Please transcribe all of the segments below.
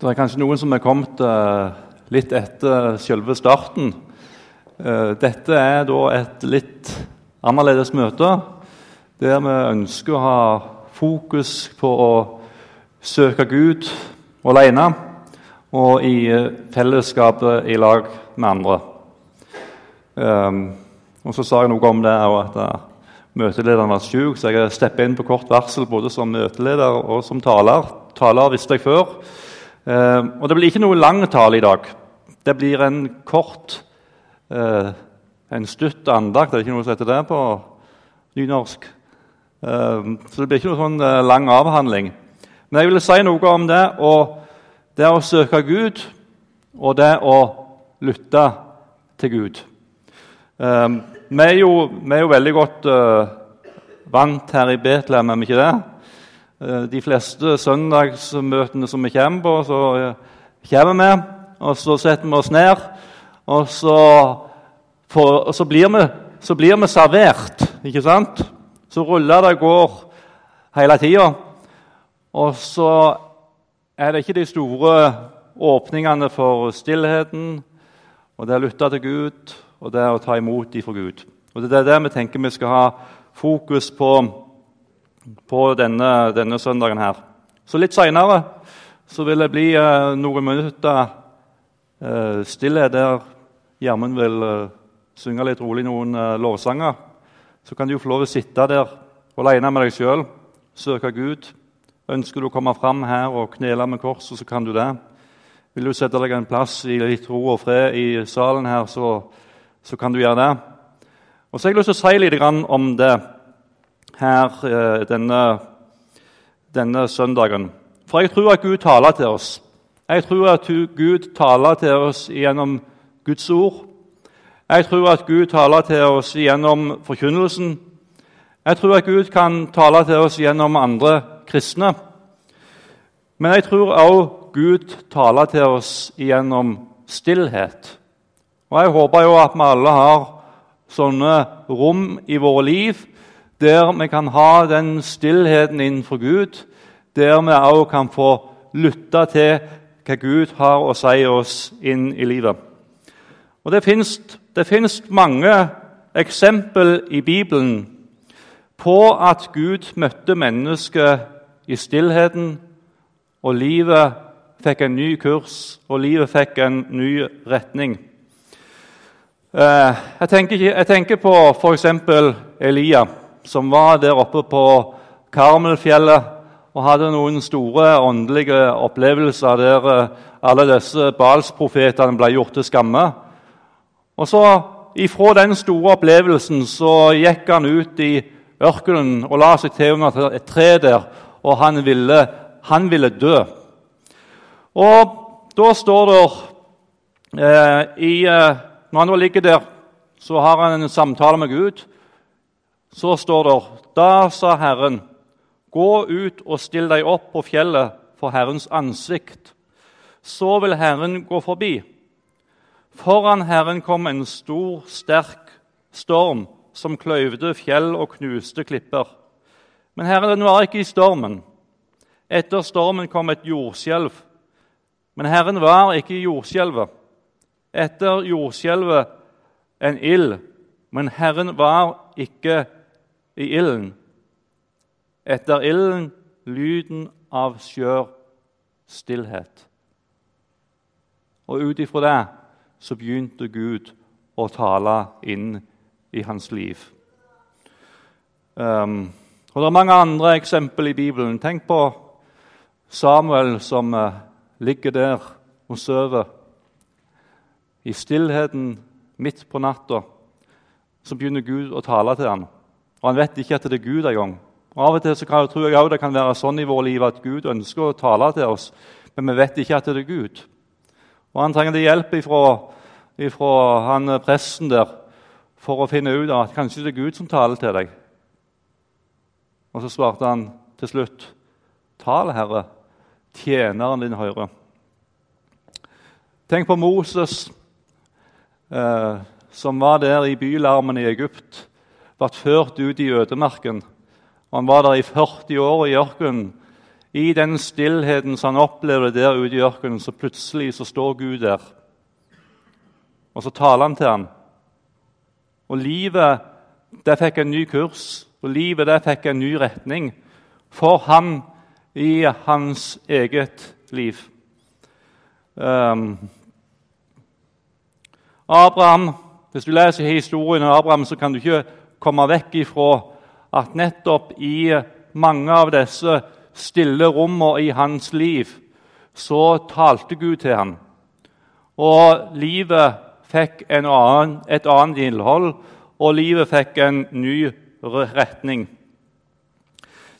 Det er kanskje noen som er kommet eh, litt etter selve starten. Eh, dette er da et litt annerledes møte, der vi ønsker å ha fokus på å søke Gud alene og i eh, fellesskapet i lag med andre. Um, og Så sa jeg noe om det at møtelederen var syk, så jeg stepper inn på kort varsel både som møteleder og som taler. Taler visste jeg før. Uh, og Det blir ikke noe lang tale i dag. Det blir en kort, uh, en stutt andakt. Det er ikke noe som heter det på nynorsk. så det blir ikke noe sånn lang avhandling. Men jeg vil si noe om det, og det å søke Gud og det å lytte til Gud. Vi, er jo, vi, er jo, veldig godt vant her i Betlehem, er vi ikke det? Uh, de fleste søndagsmøtene som vi kommer på, så uh, kommer vi, og så setter vi oss ned. Og så, for, og så, blir, vi, så blir vi servert, ikke sant? Så ruller det går hele tida. Og så er det ikke de store åpningene for stillheten og det å lytte til Gud og det å ta imot dem fra Gud. Og Det er det vi tenker vi skal ha fokus på på denne, denne søndagen. her. Så litt seinere vil det bli eh, noen minutter eh, stillhet der Gjermund vil eh, synge litt rolig noen eh, lovsanger. Så kan du få lov å sitte der alene med deg sjøl, søke Gud. Ønsker du å komme fram her og knele med korset, så kan du det. Vil du sette deg en plass i litt ro og fred i salen her, så så kan du gjøre det. Og så har jeg lyst til å si litt om det her eh, denne, denne søndagen. For jeg tror at Gud taler til oss. Jeg tror at Gud taler til oss gjennom Guds ord. Jeg tror at Gud taler til oss gjennom forkynnelsen. Jeg tror at Gud kan tale til oss gjennom andre kristne. Men jeg tror også Gud taler til oss gjennom stillhet. Og Jeg håper jo at vi alle har sånne rom i våre liv der vi kan ha den stillheten innenfor Gud, der vi òg kan få lytte til hva Gud har å si oss inn i livet. Og Det fins mange eksempel i Bibelen på at Gud møtte mennesket i stillheten, og livet fikk en ny kurs, og livet fikk en ny retning. Eh, jeg tenker, jeg tenker på f.eks. Elia, som var der oppe på Karmelfjellet og hadde noen store åndelige opplevelser der eh, alle disse Balsprofetene ble gjort til skamme. Og så Ifra den store opplevelsen så gikk han ut i ørkenen og la seg til under et tre der, og han ville, han ville dø. Og da står det eh, i eh, når han nå ligger der, så har han en samtale med Gud. Så står det Da sa Herren, gå ut og still deg opp på fjellet for Herrens ansikt. Så vil Herren gå forbi. Foran Herren kom en stor, sterk storm som kløyvde fjell og knuste klipper. Men Herren var ikke i stormen. Etter stormen kom et jordskjelv. Men Herren var ikke i jordskjelvet. Etter jordskjelvet en ild, men Herren var ikke i ilden. Etter ilden lyden av skjør stillhet. Og ut ifra det så begynte Gud å tale inn i hans liv. Um, og Det er mange andre eksempel i Bibelen. Tenk på Samuel som uh, ligger der og sover i stillheten midt på natta så begynner Gud å tale til ham. Og han vet ikke at det er Gud engang. Av og til så kan, tror jeg også det kan være sånn i vårt liv at Gud ønsker å tale til oss, men vi vet ikke at det er Gud. Og Han trenger hjelp ifra, ifra han presten der for å finne ut at kanskje det er Gud som taler til deg. Og så svarte han til slutt, 'Tal, Herre, tjeneren din hører.' Tenk på Moses eh, som var der i bylarmen i Egypt, ble ført ut i ødemarken. Han var der i 40 år i ørkenen I den stillheten som han opplevde der ute i ørkenen, så plutselig så står Gud der. Og så taler han til ham. Og livet det fikk en ny kurs, og livet det fikk en ny retning for ham i hans eget liv. Um, Abraham, Hvis du leser historien om Abraham, så kan du ikke komme vekk ifra at nettopp i mange av disse stille rommene i hans liv så talte Gud til ham. Og livet fikk annen, et annet innhold, og livet fikk en ny retning.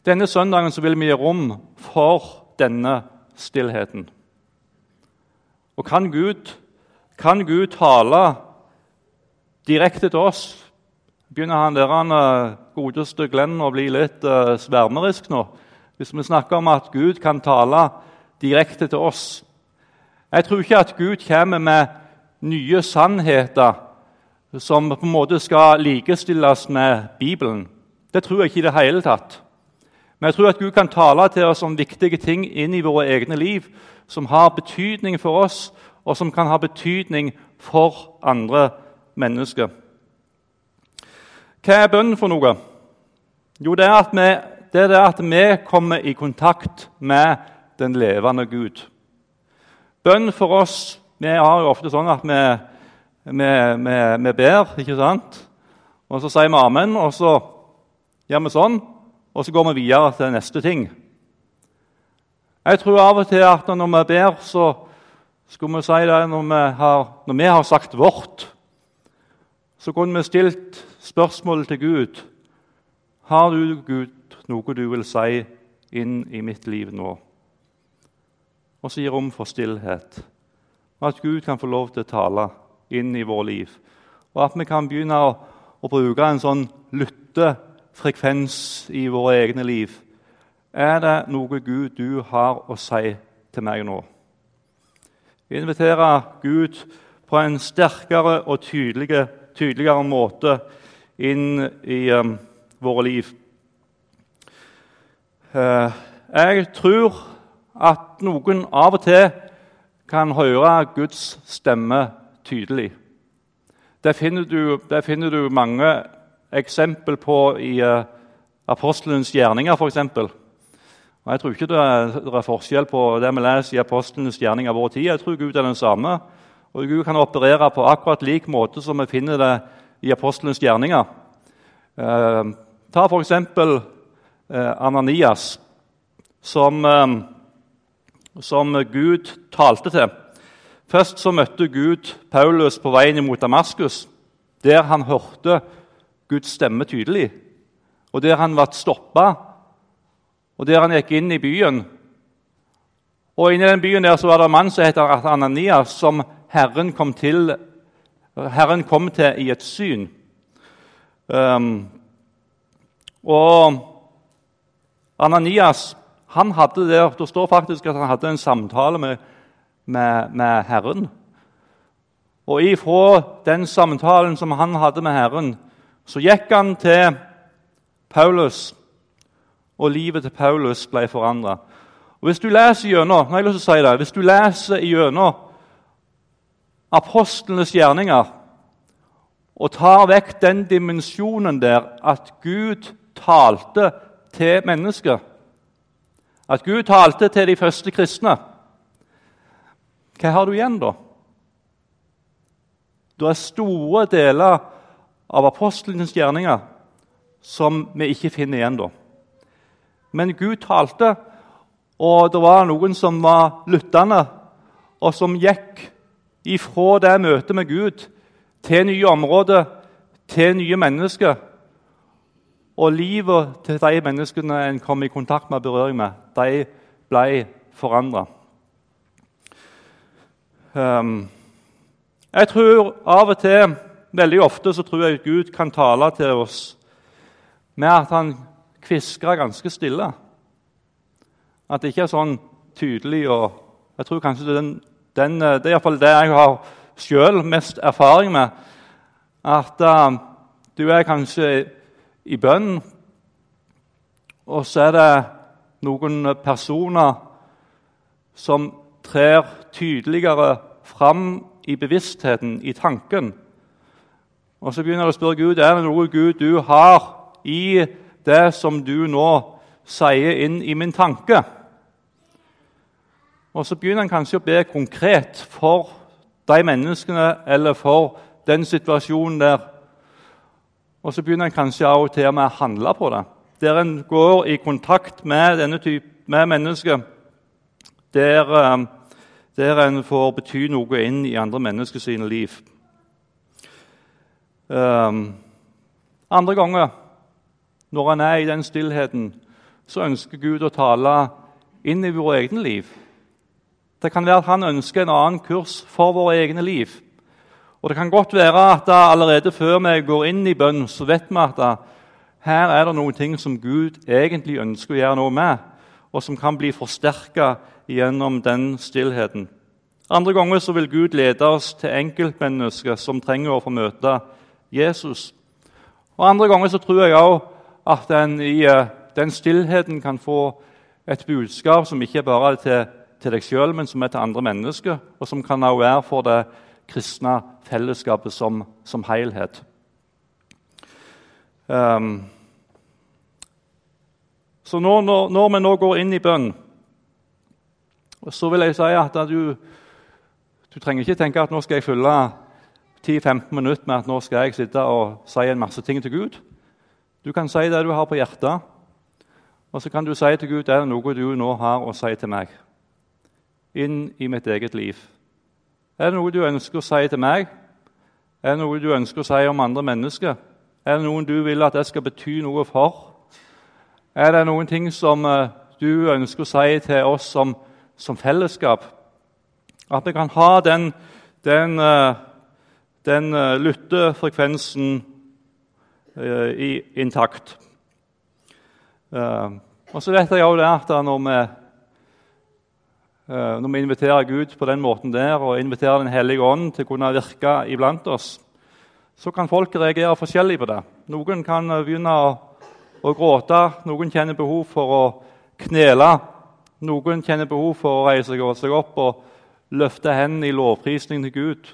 Denne søndagen vil vi gi rom for denne stillheten. Og kan Gud, kan Gud tale direkte til oss? Begynner han der han eh, godeste Glenn å bli litt uh, svermerisk nå? Hvis vi snakker om at Gud kan tale direkte til oss. Jeg tror ikke at Gud kommer med nye sannheter som på en måte skal likestilles med Bibelen. Det tror jeg ikke i det hele tatt. Men jeg tror at Gud kan tale til oss om viktige ting inn i våre egne liv som har betydning for oss, og som kan ha betydning for andre mennesker. Hva er bønn for noe? Jo, det er, at vi, det er at vi kommer i kontakt med den levende Gud. Bønn for oss Vi har jo ofte sånn at vi, vi, vi, ber, ikke sant? Og så sier vi amen, og så gjør vi sånn og så går vi videre til neste ting. Jeg tror av og til at når vi ber, så skulle vi si det når vi har, når vi har sagt vårt, så kunne vi stilt spørsmålet til Gud Har du, Gud, noe du vil si inn i mitt liv nå? Og så gi rom for stillhet. Og at Gud kan få lov til å tale inn i vårt liv. Og at vi kan begynne å, å bruke en sånn lyttefrekvens i våre egne liv. Er det noe Gud du har å si til meg nå? Invitere Gud på en sterkere og tydeligere, tydeligere måte inn i um, våre liv. Uh, jeg tror at noen av og til kan høre Guds stemme tydelig. Det finner du, det finner du mange eksempel på i uh, apostelens gjerninger, f.eks. Jeg tror ikke det er, forskjell på det vi leser i apostlenes gjerninger vår tid. Jeg tror Gud er den samme. Og Gud kan operere på akkurat lik måte som vi finner det i apostlenes gjerninger. Eh, ta f.eks. Eh, Ananias, som, eh, som Gud talte til. Først så møtte Gud Paulus på veien mot Damaskus, der han hørte Guds stemme tydelig. Og der han ble stoppa, og der han gikk inn i byen Og Inni den byen der så var det en mann som heter Ananias, som Herren kom til, Herren kom til i et syn. Um, og Ananias han hadde der, Det står faktisk at han hadde en samtale med, med, med Herren. Og ifra den samtalen som han hadde med Herren, så gikk han til Paulus, og livet til Paulus ble forandra. Hvis du leser gjennom jeg lyst til å si det, hvis du leser gjennom apostlenes gjerninger og tar vekk den dimensjonen der at Gud talte til mennesker At Gud talte til de første kristne Hva har du igjen da? Det er store deler av apostlenes gjerninger som vi ikke finner igjen da. Men Gud talte, og det var noen som var lyttende, og som gikk ifra det møtet med Gud til nye områder, til nye mennesker. Og livet til de menneskene en kom i kontakt med og berøring med, de ble forandra. Um, ehm, jeg tror av og til Veldig ofte så tror jeg at Gud kan tale til oss med at han kviskrer ganske stille. At det ikke er sånn tydelig og Jeg tror kanskje det er den, den, Det er iallfall det jeg har sjøl mest erfaring med. At uh, du er kanskje i bønn, og så er det noen personer som trer tydeligere fram i bevisstheten, i tanken. Og så begynner du å spørre Gud er det noe Gud du har i det som du nå sier inn i min tanke. Og så begynner han kanskje å be konkret for de menneskene eller for den situasjonen der. Og så begynner han kanskje av og til med å handle på det. Der en går i kontakt med denne type, med mennesker, der, eh, der en får bety noe inn i andre menneskers liv. Um, andre ganger, når en er i den stillheten, så ønsker Gud å tale inn i våre egne liv. Det kan være at han ønsker en annen kurs for våre egne liv. Og Det kan godt være at allerede før vi går inn i bønn, så vet vi at her er det noen ting som Gud egentlig ønsker å gjøre noe med, og som kan bli forsterka gjennom den stillheten. Andre ganger så vil Gud lede oss til enkeltmennesker som trenger å få møte Jesus. Og Andre ganger så tror jeg òg at en i eh, den stillheten kan få et budskap som ikke bare er til, til deg sjøl, men som er til andre mennesker, og som kan også være for det kristne fellesskapet som, som helhet. Um, så når, når, når, vi nå går inn i bønn, så vil jeg si at du, du trenger ikke tenke at nå skal jeg fylle 10-15 minutter med at nå skal jeg sitte og si en masse ting til Gud. Du kan si det du har på hjertet, og så kan du si til Gud det er noe du nå har å si til meg. Inn i mitt eget liv. Er det noe du ønsker å si til meg? Er det noe du ønsker å si om andre mennesker? Er det noen du vil at jeg skal bety noe for? Er det noen ting som eh, du ønsker å si til oss som, som fellesskap? At vi kan ha den, den uh, den uh, lyttefrekvensen intakt. Og så vet jeg òg at når vi, når vi inviterer Gud på den måten der, og inviterer Den hellige ånd til å kunne virke iblant oss, så kan folk reagere forskjellig på det. Noen kan begynne å, gråte, noen kjenner behov for å knele. Noen kjenner behov for å reise seg opp og løfte hendene i lovprisning til Gud.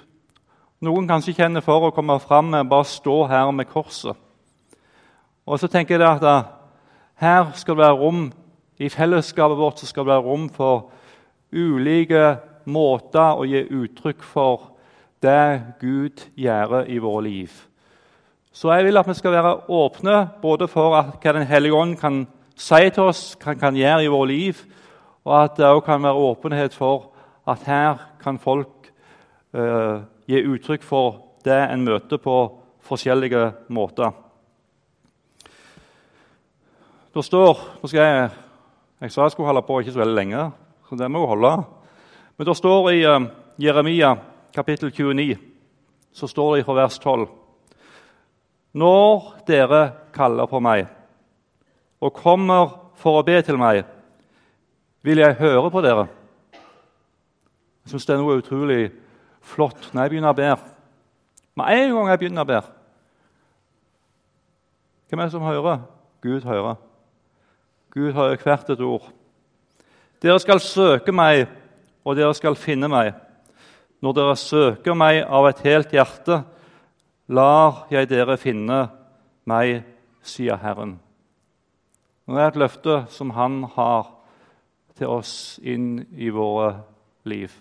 Noen kanskje kjenner for å komme fram med bare stå her med korset. Og så tenker jeg at her skal det være rom i fellesskapet vårt så skal det være rom for ulike måter å gi uttrykk for det Gud gjør i våre liv. Så jeg vil at vi skal være åpne både for hva Den hellige ånd kan si til oss, hva han kan gjøre i våre liv, og at det òg kan være åpenhet for at her kan folk uh, gi uttrykk for det en møter på forskjellige måter. Det står nå skal jeg, jeg sa jeg skulle holde på ikke så veldig lenge, så det må jo holde. Men det står i uh, Jeremia kapittel 29, så står det fra vers 12 Når dere kaller på meg og kommer for å be til meg, vil jeg høre på dere. Jeg syns det er noe utrolig flott når jeg begynner å be. Med en gang jeg begynner å be Hvem er det som hører? Gud hører. Gud hører hvert et ord. Dere skal søke meg, og dere skal finne meg. Når dere søker meg av et helt hjerte, lar jeg dere finne meg, sier Herren. Det er et løfte som Han har til oss inn i våre liv.